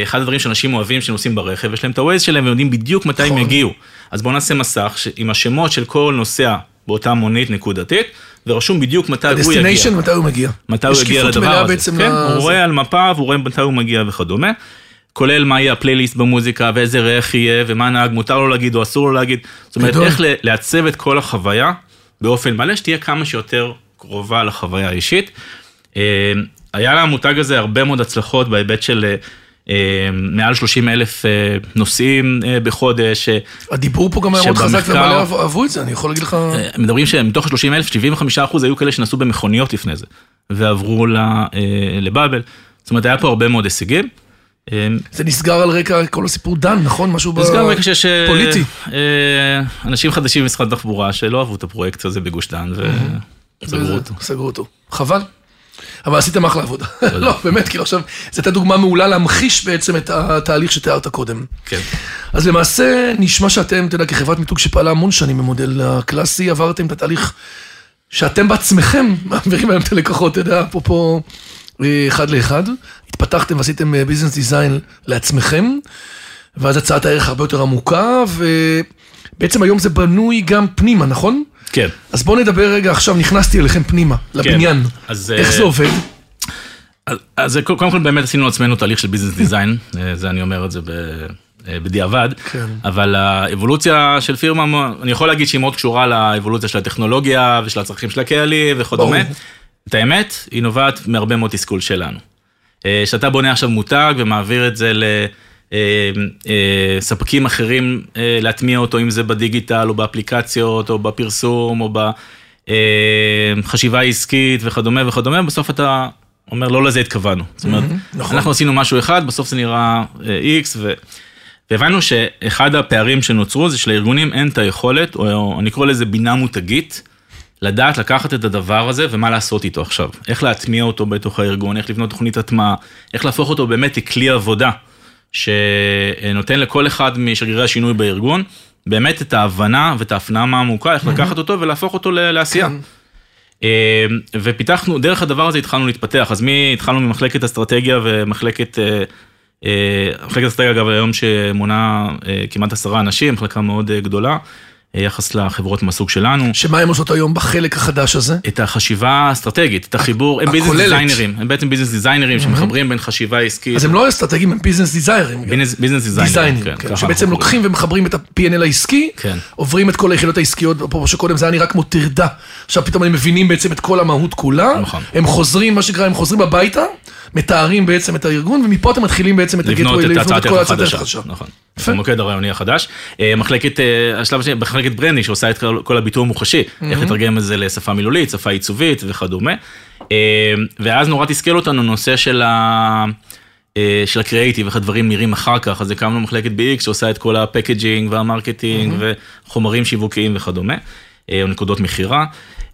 אחד הדברים שאנשים אוהבים שנוסעים ברכב, יש להם את ה-Waze שלהם ויודעים בדיוק מתי הם נכון. יגיעו. אז בוא נעשה מסך ש- עם השמות של כל נוסע באותה מונית נקודתית, ורשום בדיוק מתי הוא יגיע. destination, מתי הוא מגיע. מתי הוא יגיע לדבר הזה. כן, ל- הוא. רואה על מפה והוא רואה מתי הוא מגיע וכדומה. כולל מה יהיה הפלייליסט במוזיקה ואיזה ריח יהיה ומה הנהג מותר לו להגיד או אסור לו להגיד. זאת אומרת. איך לעצב את כל החוויה באופן מלא, שתהיה כמה שיותר קרובה לחוויה האישית. אה, היה למותג הזה הרבה מאוד הצלחות בהיבט של אה, מעל 30 אלף אה, נוסעים אה, בחודש. אה, הדיבור פה גם היה מאוד חזק ומלא אהב- אהבו את זה, אני יכול להגיד לך... מדברים שמתוך ה-30 אלף, 75 אחוז היו כאלה שנסעו במכוניות לפני זה, ועברו לבאבל. זאת אומרת, היה פה הרבה מאוד הישגים. אה, זה נסגר על רקע כל הסיפור דן, נכון? משהו ב... אז גם רקע שיש פוליטי. אנשים חדשים במשרד התחבורה שלא אהבו את הפרויקט הזה בגוש דן, וסגרו אותו. סגרו אותו. חבל. אבל עשיתם אחלה עבודה. לא, באמת, כאילו עכשיו, זו הייתה דוגמה מעולה להמחיש בעצם את התהליך שתיארת קודם. כן. אז למעשה נשמע שאתם, אתה יודע, כחברת מיתוג שפעלה המון שנים במודל הקלאסי, עברתם את התהליך שאתם בעצמכם מעבירים היום את הלקוחות, אתה יודע, אפרופו אה, אחד לאחד. התפתחתם ועשיתם ביזנס דיזיין לעצמכם, ואז הצעת הערך הרבה יותר עמוקה, ובעצם היום זה בנוי גם פנימה, נכון? כן. אז בואו נדבר רגע, עכשיו נכנסתי אליכם פנימה, לבניין. אז, איך אה, זה עובד? אז- אז קודם כל באמת עשינו לעצמנו תהליך של ביזנס דיזיין, אה, זה אני אומר את זה ב... אה, בדיעבד, כן. אבל האבולוציה של פירמה, אני יכול להגיד שהיא מאוד קשורה לאבולוציה של הטכנולוגיה ושל הצרכים של הקהלים וכדומה. את האמת, היא נובעת מהרבה מאוד תסכול שלנו. שאתה בונה עכשיו מותג ומעביר את זה לספקים אחרים אה, להטמיע אותו, אם זה בדיגיטל או באפליקציות או בפרסום או בחשיבה עסקית וכדומה וכדומה, בסוף אתה אומר לא לזה התכוונו. זאת אומרת, נכון. אנחנו עשינו משהו אחד, בסוף זה נראה אה, X, ו... והבנו שאחד הפערים שנוצרו זה שלארגונים אין את היכולת, או אני קורא לזה בינה מותגית, לדעת לקחת את הדבר הזה ומה לעשות איתו עכשיו. איך להטמיע אותו בתוך הארגון, איך לבנות תוכנית הטמעה, איך להפוך אותו באמת לכלי עבודה, שנותן לכל אחד משגרירי השינוי בארגון, באמת את ההבנה ואת ההפנמה העמוקה, איך לקחת אותו ולהפוך אותו לעשייה. אה, ופיתחנו, דרך הדבר הזה התחלנו להתפתח, אז מי, התחלנו ממחלקת אסטרטגיה ומחלקת, אה, אה, מחלקת אסטרטגיה אגב היום שמונה כמעט עשרה אנשים, מחלקה מאוד גדולה, יחס לחברות מהסוג שלנו. שמה הם עושות היום בחלק החדש הזה? את החשיבה האסטרטגית, את החיבור, הם business. דיזיינרים, הם בעצם business דיזיינרים שמחברים בין חשיבה עסקית, אז הם לא אסטרטגיים, הם business דיזיינרים. ביזנס דיזיינים, דיזיינרים, כן, אנחנו שבעצם. לוקחים ומחברים את ה-P&L העסקי, כן. עוברים את כל היחידות העסקיות, אפרופו שקודם זה היה נראה כמו טרדה, עכשיו פתאום הם מבינים בעצם את כל המהות כולה, נכון. הם חוזרים, מה שנקרא, הם חוזרים הביתה, מתארים בעצם את הארגון, ומפה אתם מתחילים בעצם את לבנות ה-Gateway, את הצעת כל החדשה, החדשה. נכון, יפה. המוקד הרעיוני החדש. אה, מחלקת, אה, השלב השני, מחלקת ברנדי שעושה את כל- הביטוי המוחשי, איך לתרגם את זה לשפה מילולית, שפה עיצובית וכדומה. אה, ואז נורא תסכל אותנו נושא של ה... של הקריאייטיב, איך הדברים נראים אחר כך, אז הקמנו מחלקת BX שעושה את כל ה packaging וה marketing וחומרים שיווקיים וכדומה, או נקודות מכירה.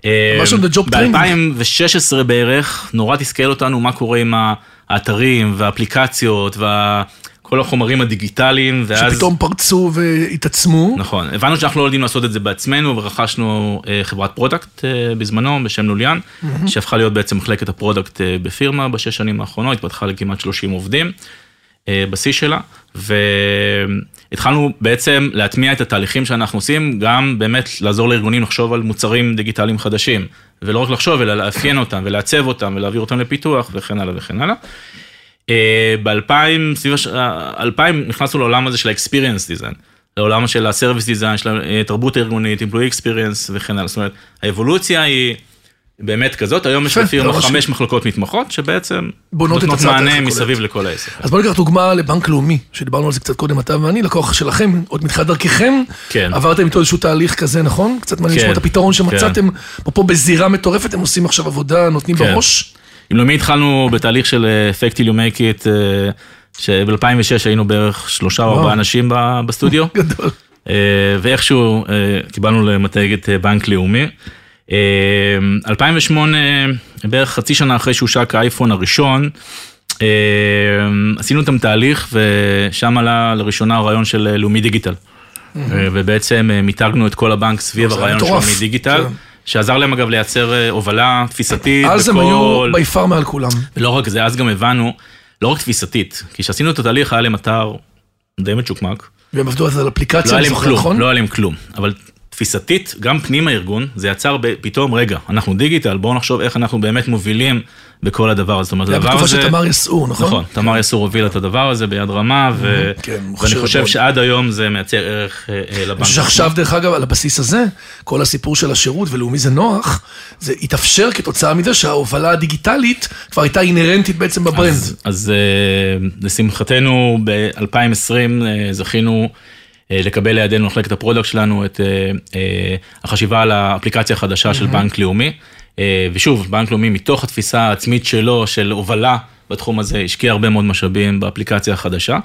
אה, ממש on the job training. ב-2016 בערך, נורא תסכל אותנו מה קורה עם האתרים והאפליקציות וכל כל החומרים הדיגיטליים, ואז... שפתאום פרצו והתעצמו. נכון, הבנו שאנחנו לא יודעים לעשות את זה בעצמנו, ורכשנו אה, חברת product אה, בזמנו, בשם לוליאן, שהפכה להיות בעצם מחלקת ה product בפירמה בשש שנים האחרונות, התפתחה לכמעט 30 עובדים בשיא שלה, והתחלנו בעצם להטמיע את התהליכים שאנחנו עושים, גם באמת לעזור לארגונים לחשוב על מוצרים דיגיטליים חדשים, ולא רק לחשוב, אלא לאפיין אותם ולעצב אותם ולהעביר אותם לפיתוח וכן הלאה וכן הלאה. ב-2000, סביב ה-2000 נכנסנו לעולם הזה של ה-experience design, לעולם של ה-service design, של התרבות הארגונית, employee experience וכן הלאה, זאת אומרת, האבולוציה היא באמת כזאת, היום יש לפירמה חמש מחלקות מתמחות, שבעצם בונות את נותנות מענה מסביב. לכל העסק. אז בוא ניקח דוגמה לבנק לאומי, שדיברנו על זה קצת קודם, אתה ואני, לקוח שלכם, עוד מתחילת דרככם, כן. עברתם איתו איזשהו תהליך כזה, נכון? קצת מעניין כן, לשמוע את הפתרון שמצאתם, פה בזירה מטורפת, הם עושים עכשיו עבודה, נותנים כן. בראש. עם לאומי התחלנו בתהליך של אפקט till you make it, אה, שב-2006 היינו בערך שלושה או. ארבעה אנשים בסטודיו. גדול. אה, ואיכשהו אה, קיבלנו למתג את אה, בנק לאומי. אה, 2008, בערך חצי שנה אחרי שהושק האייפון הראשון, אה, עשינו איתם תהליך ושם עלה לראשונה הרעיון של אה, לאומי דיגיטל. אה, ובעצם אה, מיתגנו את כל הבנק סביב היה הרעיון של. לאומי דיגיטל, כן. שעזר להם אגב לייצר הובלה תפיסתית אז הם. היו ביפר מעל כולם. ולא רק זה, אז גם הבנו, לא רק תפיסתית, כי כשעשינו את התהליך היה להם אתר די מצ'וקמק, והם עבדו על זה על לא אפליקציה, היה אני להם זוכר, כלום, נכון? לא היה להם כלום, אבל תפיסתית, גם פנים הארגון, זה יצר ב- פתאום, רגע, אנחנו דיגיטל, בואו נחשוב איך אנחנו באמת מובילים בכל הדבר הזה. זאת אומרת, זה היה הדבר בתקופה הזה... של תמר יסעור, נכון? נכון, תמר יסור הוביל את הדבר הזה ביד רמה, ו... כן, ואני חושב. שעד היום זה מייצר ערך אה, אה, לבנק. אני חושב שעכשיו, דרך אגב, על הבסיס הזה, כל הסיפור של השירות ולאומי זה נוח, זה התאפשר כתוצאה מזה שההובלה הדיגיטלית כבר הייתה אינהרנטית בעצם בברנד. אז, אז אה, לשמחתנו ב-2020 אה, זכינו לקבל לידינו מחלקת ה product שלנו את אה, אה, החשיבה על האפליקציה החדשה של בנק לאומי. אה, ושוב, בנק לאומי מתוך התפיסה העצמית שלו של הובלה בתחום הזה השקיע הרבה מאוד משאבים באפליקציה החדשה.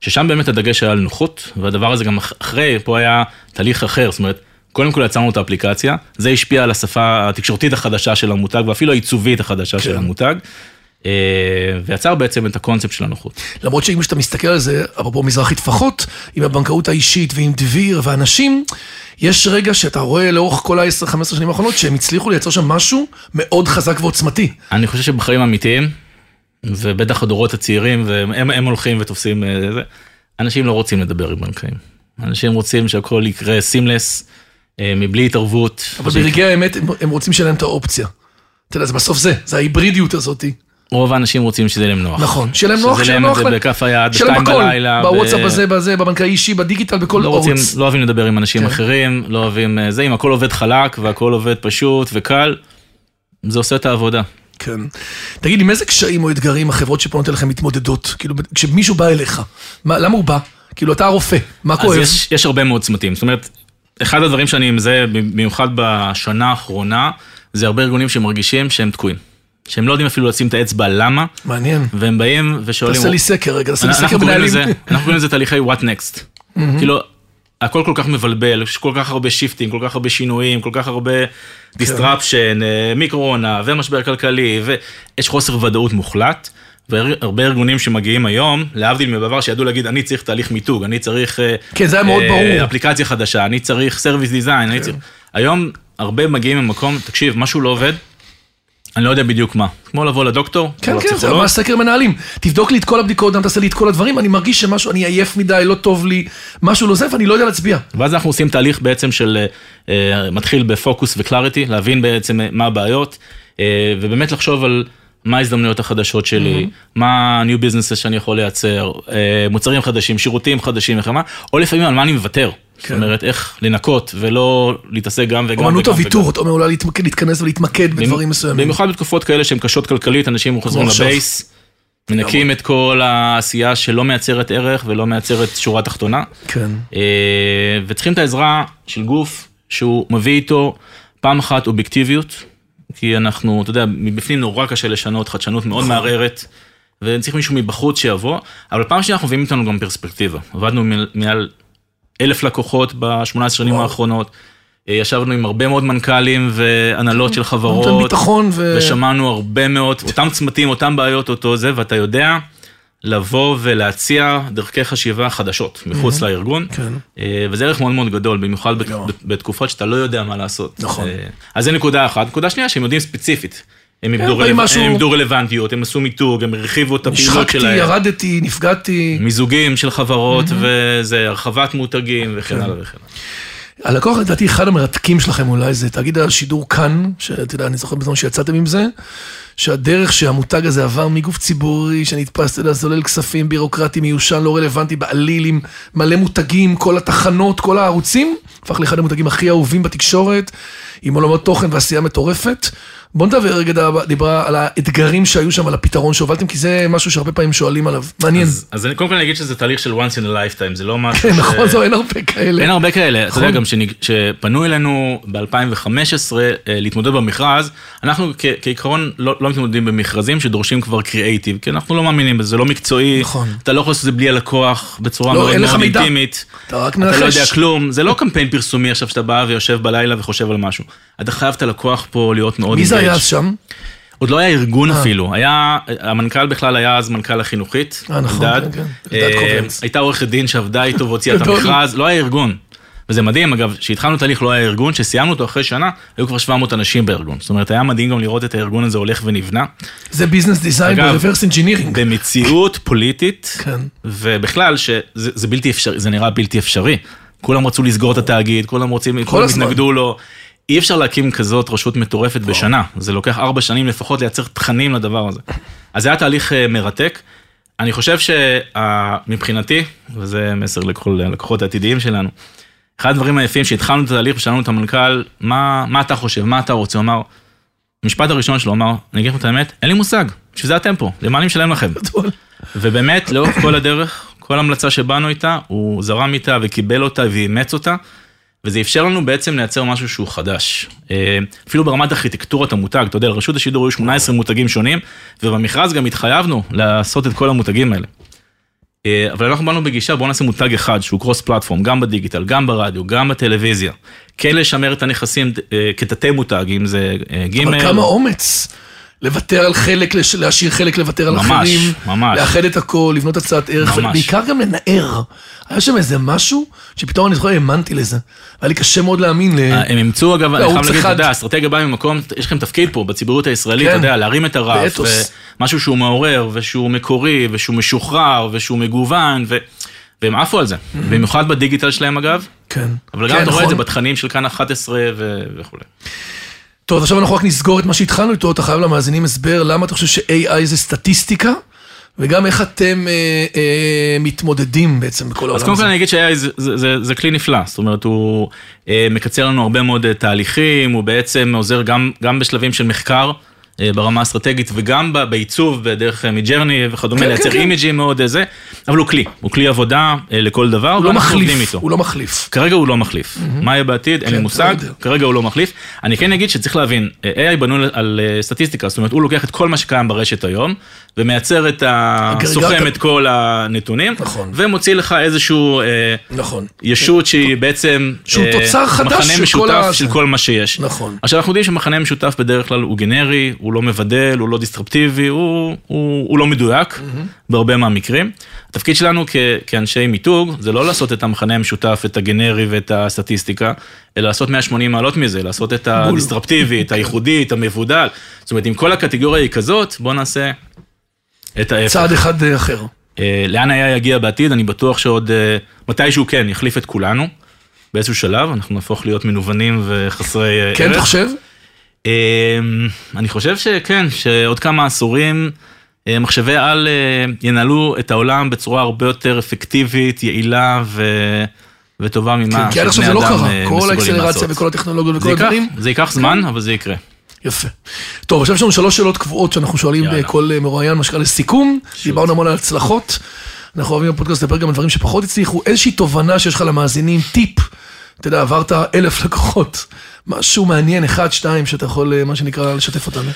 ששם באמת הדגש היה על נוחות, והדבר הזה גם אח- אחרי, פה היה תהליך אחר, זאת אומרת, קודם כל יצרנו את האפליקציה, זה השפיע על השפה התקשורתית החדשה של המותג, ואפילו העיצובית החדשה של המותג, אה, ויצר בעצם את הקונספט של הנוחות. למרות שאם שאתה מסתכל על זה, אפרופו מזרחי טפחות, עם הבנקאות האישית ועם דביר ואנשים, יש רגע שאתה רואה לאורך כל ה-10-15 שנים האחרונות שהם הצליחו לייצר שם משהו מאוד חזק ועוצמתי. אני חושב שבחיים אמיתיים, ובטח הדורות הצעירים, והם הם הולכים ותופסים אה, זה, אנשים לא רוצים לדבר עם בנקאים. אנשים רוצים שהכל יקרה סימלס, מבלי התערבות. אבל ברגעי האמת הם, הם רוצים שיהיה להם את האופציה. אתה יודע, זה בסוף זה, זה ההיברידיות הזאתי. רוב האנשים רוצים שזה יהיה להם נוח. נכון, שיהיה להם נוח, שזה שיהיה להם להם את נוח. זה להם- בכף היד, הכל, בלילה. בוואטסאפ הזה, בזה, בבנקאי אישי, בדיגיטל, בכל לא ערוץ. לא אוהבים לדבר עם אנשים כן. אחרים, לא אוהבים אה, זה, אם הכל עובד חלק והכל עובד פשוט וקל, זה עושה את העבודה. כן. תגיד עם איזה קשיים או אתגרים החברות שפונות אליכם מתמודדות? כאילו, כשמישהו בא אליך, מה, למה הוא בא? כאילו, אתה הרופא, מה אז כואב? יש, יש הרבה מאוד צמתים, זאת אומרת, אחד הדברים שאני מזהה, במיוחד בשנה האחרונה, זה הרבה ארגונים שמרגישים שהם תקועים. שהם לא יודעים אפילו לשים את האצבע למה, מעניין. והם באים ושואלים... תעשה לי סקר רגע, תעשה לי סקר מנהלים. אנחנו קוראים לזה תהליכי what next. כאילו, הכל כל כך מבלבל, יש כל כך הרבה שיפטים, כל כך הרבה שינויים, כל כך הרבה disruption, אה, מקורונה ומשבר כלכלי, ויש חוסר ודאות מוחלט. והרבה ארגונים שמגיעים היום, להבדיל מבעבר שידעו להגיד, אני צריך תהליך מיתוג, אני צריך... אה, כן, זה היה מאוד אה, ברור. אפליקציה חדשה, אני צריך service design, אני צריך... היום הרבה מגיעים ממקום, תקשיב, משהו לא עובד, אני לא יודע בדיוק מה. כמו לבוא לדוקטור, כן, כן, זה לפסיכולוג, ממש סקר מנהלים. תבדוק לי את כל הבדיקות, גם תעשה לי את כל הדברים, אני מרגיש שמשהו, אני עייף מדי, לא טוב לי, משהו לא זה, ואני לא יודע להצביע. ואז אנחנו עושים תהליך בעצם של, אה, אה, מתחיל בפוקוס וקלאריטי, להבין בעצם אה, מה הבעיות, אה, ובאמת לחשוב על מה ההזדמנויות החדשות שלי, מה ה-new businesses שאני יכול לייצר, אה, מוצרים חדשים, שירותים חדשים וכמה, או לפעמים על מה אני מוותר. זאת אומרת, איך לנקות ולא להתעסק גם וגם וגם. הוויתור, אתה אומר אולי להתמקד- להתכנס ולהתמקד בדברים מסוימים. במיוחד בתקופות כאלה שהן קשות כלכלית, אנשים חוזרים. לבייס, מנקים את כל העשייה שלא מייצרת ערך ולא מייצרת שורה תחתונה. כן. אה, וצריכים את העזרה של גוף שהוא מביא איתו פעם אחת אובייקטיביות, כי אנחנו, אתה יודע, מבפנים נורא קשה לשנות, חדשנות מאוד מערערת, וצריך מישהו מבחוץ שיבוא, אבל פעם שנייה אנחנו מביאים איתנו גם פרספקטיבה. עבדנו מעל אלף לקוחות ב-18 שנים וואו. האחרונות, אה, ישבנו עם הרבה מאוד מנכ"לים והנהלות של חברות. ביטחון ו... ושמענו הרבה מאוד, אותם צמתים, אותם בעיות, אותו זה, ואתה יודע, לבוא ולהציע דרכי חשיבה חדשות מחוץ לארגון, כן. אה, וזה ערך מאוד מאוד גדול, במיוחד. בתקופות שאתה לא יודע מה לעשות. נכון. אה, אז זה נקודה אחת. נקודה שנייה, שהם יודעים ספציפית. הם איבדו רלו- משהו- רלוונטיות, הם עשו מיתוג, הם הרחיבו את הפעילות נשחקתי, שלהם. ירדתי, נפגעתי. מיזוגים של חברות, וזה הרחבת מותגים וכן כן. הלאה וכן הלאה. הלקוח לדעתי אחד המרתקים שלכם אולי זה תאגיד השידור כאן, שאתה יודע, אני זוכר בזמן שיצאתם עם זה, שהדרך שהמותג הזה עבר מגוף ציבורי שנתפס, אתה יודע, זולל כספים בירוקרטי מיושן, לא רלוונטי בעליל, עם מלא מותגים, כל התחנות, כל הערוצים, הפך לאחד המותגים הכי אהובים בתקשורת, עם עולמות תוכן ועשייה מטורפת. בוא נדבר רגע דיברה על האתגרים שהיו שם, על הפתרון שהובלתם, כי זה משהו שהרבה פעמים שואלים עליו. מעניין. אז, אז אני קודם כל אגיד שזה תהליך של once in a lifetime, זה לא משהו כן, ש... נכון, זו אין הרבה כאלה. אין הרבה כאלה, אתה יודע נכון. גם שניג- שפנו אלינו ב-2015 להתמודד במכרז, אנחנו כעיקרון לא, לא מתמודדים במכרזים שדורשים כבר קריאייטיב, כי אנחנו לא מאמינים בזה, זה לא מקצועי, נכון. אתה לא יכול לעשות את זה בלי הלקוח, בצורה לא, מאוד מאוד. אינטימית, אתה אתה לא יודע. כלום, זה לא קמפיין פרסומי עכשיו שאתה בא ויושב בלילה וחושב על משהו, אתה חייב את הלקוח פה להיות מאוד מי זה היה. אז שם? עוד לא היה ארגון אפילו, היה, המנכ"ל בכלל היה אז מנכ"ל החינוכית, אה, נכון. כן, כן, אה, קובלנץ. הייתה עורכת דין שעבדה איתו והוציאה את. המכרז, לא היה ארגון. וזה מדהים, אגב, כשהתחלנו תהליך לא היה ארגון, כשסיימנו אותו אחרי שנה, היו כבר 700 אנשים בארגון. זאת אומרת, היה מדהים גם לראות את הארגון הזה הולך ונבנה. זה business design ב reverse engineering. במציאות פוליטית, כן. ובכלל, שזה זה בלתי אפשרי, זה נראה בלתי אפשרי. כולם רצו לסגור את התאגיד, כולם רוצים, כולם הזמן. התנגדו לו. אי אפשר להקים כזאת רשות מטורפת בשנה, זה לוקח ארבע שנים לפחות לייצר תכנים לדבר הזה. אז זה היה תהליך אה, מרתק. אני חושב שמבחינתי, וזה מסר לכל הלקוחות העתידיים שלנו, אחד הדברים היפים שהתחלנו את התהליך ושאלנו את המנכ"ל, מה, מה אתה חושב, מה אתה רוצה? הוא אמר, המשפט הראשון שלו אמר, אני אגיד לכם את האמת, אין לי מושג, בשביל זה אתם פה, למה אני משלם לכם? ובאמת, לאורך כל הדרך, כל המלצה שבאנו איתה, הוא זרם איתה וקיבל אותה ואימץ אותה, וזה אפשר לנו בעצם לייצר משהו שהוא חדש. אה, אפילו ברמת ארכיטקטורת המותג, אתה יודע, לרשות השידור היו 18 מותגים שונים, ובמכרז גם התחייבנו לעשות את כל המותגים האלה. אה, אבל אנחנו באנו בגישה, בואו נעשה מותג אחד שהוא קרוס פלטפורם, גם בדיגיטל, גם ברדיו, גם בטלוויזיה. כן לשמר את הנכסים אה, כתתי מותג, אם זה גימל. אבל כמה אומץ. לוותר על חלק, להשאיר חלק, לוותר על ממש, אחרים. ממש. לאחד את הכל, לבנות הצעת ערך, ממש. ובעיקר גם לנער. היה שם איזה משהו, שפתאום אני זוכר, האמנתי לזה. היה לי קשה מאוד להאמין ל... הם אימצו אגב, אני חייב להגיד, אתה. יודע, האסטרטגיה באה ממקום, יש לכם תפקיד פה בציבוריות הישראלית, כן. אתה יודע, להרים את הרף, באתוס. ומשהו שהוא מעורר, ושהוא מקורי, ושהוא משוחרר, ושהוא מגוון, ו- והם עפו על זה, במיוחד בדיגיטל שלהם אגב, כן. אבל גם כן, אתה רואה את זה נכון. בתכנים של כאן 11 ו- וכולי. טוב, אז עכשיו אנחנו רק נסגור את מה שהתחלנו איתו, אתה חייב למאזינים הסבר למה אתה חושב ש-AI זה סטטיסטיקה, וגם איך אתם אה, אה, מתמודדים בעצם בכל אז העולם קודם כל הזה. אני אגיד ש-AI זה, זה, זה, זה כלי נפלא, זאת אומרת הוא אה, מקצר לנו הרבה מאוד אה, תהליכים, הוא בעצם עוזר גם, גם בשלבים של מחקר ברמה האסטרטגית וגם בעיצוב בדרך אה, מג'רני וכדומה, כן, לייצר כן, כן. אימג'ים מאוד אה, זה, אבל הוא כלי, הוא כלי עבודה אה, לכל דבר, הוא לא מחליף, איתו. הוא לא מחליף. כרגע הוא לא מחליף. מה יהיה בעתיד? אין לי כן, מושג. כרגע הוא לא מחליף. אני כן אגיד שצריך להבין, AI בנוי על אה, סטטיסטיקה, זאת אומרת, הוא לוקח את כל מה שקיים ברשת היום, ומייצר את ה... סוכם את כל הנתונים, נכון. ומוציא לך איזשהו... אה, נכון. ישות שהיא בעצם... שהוא אה, תוצר חדש מחנה של משותף של כל מה שיש. נכון. עכשיו אנחנו יודעים שמחנה משותף בדרך כלל הוא גנרי, הוא לא מבדל, הוא לא דיסטרפטיבי, הוא, הוא, הוא לא מדויק בהרבה מהמקרים. התפקיד שלנו כ, כאנשי מיתוג זה לא לעשות את המחנה המשותף, את הגנרי ואת הסטטיסטיקה, אלא לעשות 180 מעלות מזה, לעשות את הדיסטרפטיבי, את הייחודי, את המבודל. זאת אומרת, אם כל הקטגוריה היא כזאת, בוא נעשה את ההפך. צעד אחד אה, אחר. אה, לאן היה יגיע בעתיד, אני בטוח שעוד אה, מתישהו כן יחליף את כולנו. באיזשהו שלב אנחנו נהפוך להיות מנוונים וחסרי אה, כן, ערך. אתה חושב? אני חושב שכן, שעוד כמה עשורים מחשבי על ינהלו את העולם בצורה הרבה יותר אפקטיבית, יעילה ו... וטובה ממה כן, כי עד עכשיו שבני זה לא אדם, קרה. כל מסוגלים האקסלרציה לעשות. וכל הטכנולוגיות וכל הדברים. זה ייקח זמן, אבל זה יקרה. יפה. טוב, עכשיו יש לנו שלוש שאלות קבועות שאנחנו שואלים יאללה. בכל אה, מרואיין, מה שקרה לסיכום. דיברנו המון על הצלחות. אנחנו אוהבים בפודקאסט לדבר גם על דברים שפחות הצליחו. איזושהי תובנה שיש לך למאזינים, טיפ. אתה יודע, עברת אלף לקוחות. משהו מעניין, אחד, שתיים, שאתה יכול, אה, מה שנקרא, לשתף אותנו.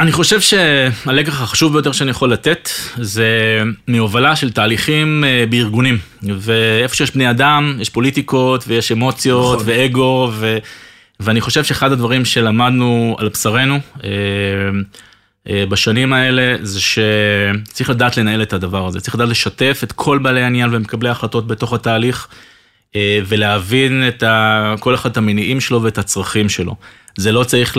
אני חושב שהלקח החשוב ביותר שאני יכול לתת זה מהובלה של תהליכים אה, בארגונים. ואיפה שיש בני אדם, יש פוליטיקות ויש אמוציות נכון. ואגו, ו... ואני חושב שאחד הדברים שלמדנו על בשרנו, אה, אה, בשנים האלה זה שצריך לדעת לנהל את הדבר הזה, צריך לדעת לשתף את כל בעלי העניין ומקבלי ההחלטות בתוך התהליך אה, ולהבין את ה, כל אחד את המניעים שלו ואת הצרכים שלו. זה לא צריך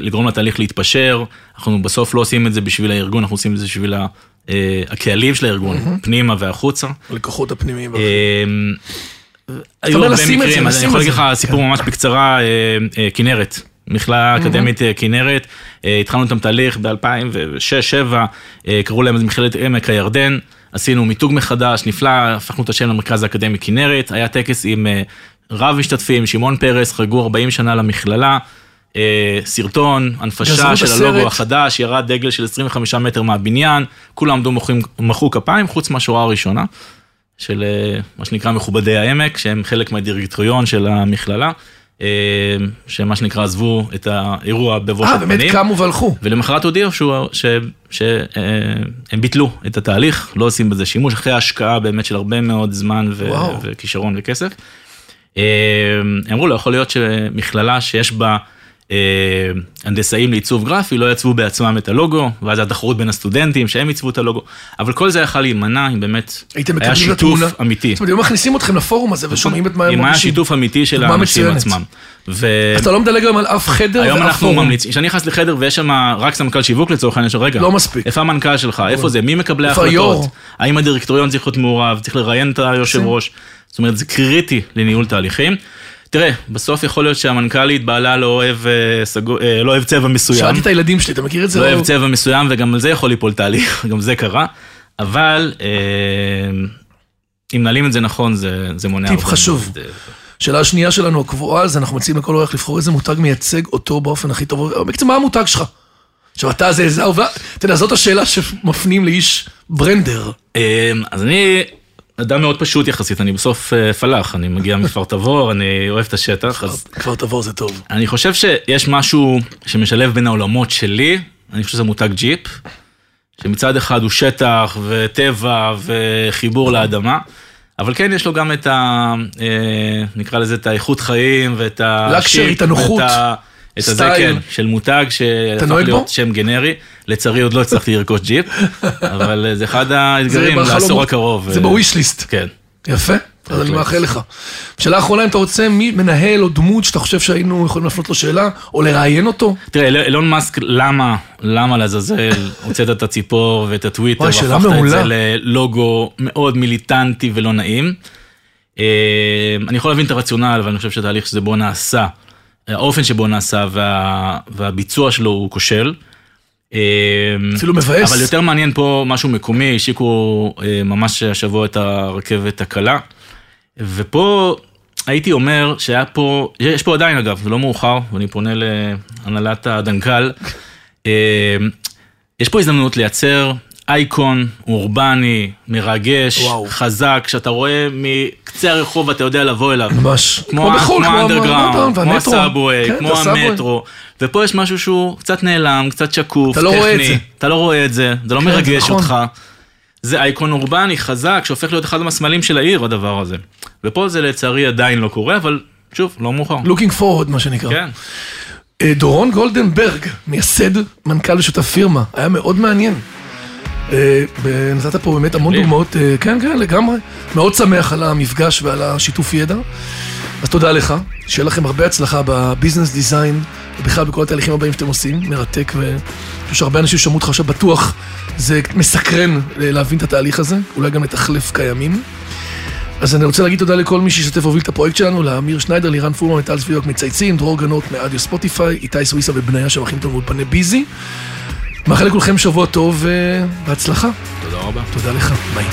לגרום לתהליך להתפשר, אנחנו בסוף לא עושים את זה בשביל הארגון, אנחנו עושים את זה בשביל הקהלים של הארגון, mm-hmm. פנימה והחוצה. הלקוחות הפנימיים. היו הרבה מקרים, אני יכול להגיד לך סיפור ממש בקצרה, כנרת. מכללה אקדמית אה, כנרת, אה, התחלנו איתם תהליך ב-2006-2007, אה, קראו להם מכללת עמק הירדן, עשינו מיתוג מחדש, נפלא, הפכנו את השם למרכז האקדמי כנרת, היה טקס עם רב משתתפים, שמעון פרס, חגגו 40 שנה למכללה. סרטון, הנפשה של הלוגו החדש, ירד דגל של 25 מטר מהבניין, כולם עמדו מחאו כפיים, חוץ מהשורה הראשונה, של מה שנקרא מכובדי העמק, שהם חלק מהדירקטוריון של המכללה. אה, שמה שנקרא עזבו את האירוע בבוא של פנים. אה, באמת קמו והלכו. ולמחרת הודיעו שהם אה, ביטלו את התהליך, לא עושים בזה שימוש, אחרי השקעה באמת של הרבה מאוד זמן וכישרון וכסף. אה, אמרו, לא יכול להיות שמכללה שיש בה... אה, הנדסאים לעיצוב גרפי לא יצבו בעצמם את הלוגו, ואז התחרות בין הסטודנטים שהם יצבו את הלוגו, אבל כל זה יכל להימנע אם באמת היה שיתוף אמיתי. זאת אומרת, אם מכניסים אתכם לפורום הזה ושומעים את מה הם מרגישים. אם היה שיתוף אמיתי של האנשים עצמם. אתה לא מדלג היום על אף חדר היום אנחנו ממליצים, כשאני נכנס לחדר ויש שם רק סמנכ"ל שיווק לצורך העניין, רגע, לא מספיק. איפה המנכ"ל שלך, איפה זה, מי מקבלי ההחלטות, האם הדירקטוריון צריך להיות מעורב, צריך לראיין את היושב ראש, זאת אומרת זה קריטי לניהול תהליכים. תראה, בסוף יכול להיות שהמנכ"לית בעלה לא אוהב, אה, סגו, אה, לא אוהב צבע מסוים. שאלתי את הילדים שלי, אתה מכיר את זה? לא אוהב צבע מסוים וגם על זה יכול ליפול תהליך, גם זה קרה. אבל אה, אם נעלים את זה נכון, זה, זה מונע... טיפ חשוב. שאלה השנייה שלנו הקבועה, זה אנחנו מציעים לכל אורח לבחור איזה מותג מייצג אותו באופן הכי טוב. בקיצור, מה המותג שלך? עכשיו אתה זה, זה, אתה יודע, זאת השאלה שמפנים לאיש ברנדר. אז אני אדם מאוד פשוט יחסית, אני בסוף אה, פלאח, אני מגיע מכפר תבור, אני אוהב את השטח. אז... כפר תבור זה טוב. אני חושב שיש משהו שמשלב בין העולמות שלי, אני חושב שזה מותג ג'יפ, שמצד אחד הוא שטח וטבע וחיבור לאדמה. אבל כן, יש לו גם את ה... אה, נקרא לזה את האיכות חיים ואת ה... לקשרי, את הנוחות. את הזה, כן, של מותג שהפך להיות שם גנרי. לצערי עוד לא הצלחתי לרכוש ג'יפ, אבל זה אחד האתגרים לעשור הקרוב. זה בוויש ליסט. כן. יפה, אז אני מאחל לך. שאלה אחרונה, אם אתה רוצה, מי מנהל או דמות שאתה חושב שהיינו יכולים להפנות לו שאלה, או לראיין אותו? תראה, אילון מאסק, למה, למה לעזאזל הוצאת את הציפור ואת הטוויטר, והפכת את זה ללוגו מאוד מיליטנטי ולא נעים? אה, אני יכול להבין את הרציונל, אבל אני חושב שהתהליך שזה בו נעשה האופן שבו נעשה וה, והביצוע שלו הוא כושל. אמ, אפילו מבאס. אבל יותר מעניין פה משהו מקומי, השיקו אה, ממש השבוע את הרכבת הקלה. ופה הייתי אומר שהיה פה, יש פה עדיין אגב, זה לא מאוחר, ואני פונה להנהלת הדנקל. אמ, יש פה הזדמנות לייצר אייקון אורבני, מרגש, וואו. חזק, שאתה רואה מקצה הרחוב ואתה יודע לבוא אליו. ממש. כמו, בחו"ל, כמו האנדרגראונד, כמו הסאבווי, כן, כמו המטרו. ופה יש משהו שהוא קצת נעלם, קצת שקוף, אתה לא טכני. רואה את זה. אתה לא רואה את זה, זה לא כן, מרגש נכון. אותך. זה אייקון אורבני חזק, שהופך להיות אחד המסמלים של העיר, הדבר הזה. ופה זה לצערי עדיין לא קורה, אבל שוב, לא מאוחר. Looking forward, מה שנקרא. כן. אה, דורון גולדנברג, מייסד, מנכ"ל ושותף פירמה, היה מאוד מעניין. אה, נתת פה באמת המון דוגמאות, אה, כן, כן, לגמרי. מאוד שמח על המפגש ועל השיתוף ידע. אז תודה לך, שיהיה לכם הרבה הצלחה ב business design, ובכלל בכל התהליכים הבאים שאתם עושים, מרתק, ואני חושב שהרבה אנשים שמעו אותך עכשיו בטוח, זה מסקרן אה, להבין את התהליך הזה, אולי גם לתחלף קיימים. אז אני רוצה להגיד תודה לכל מי שהשתתף והוביל את הפרויקט שלנו, לאמיר שניידר, לירן פורמן, מטל סביבוק מצייצים, דרור גנות מאדיו ספוטיפיי, איתי סוויסה ובניה שמכין אותנו באולפני ביזי. מאחל לכולכם שבוע טוב ובהצלחה. תודה רבה. תודה לך, ביי.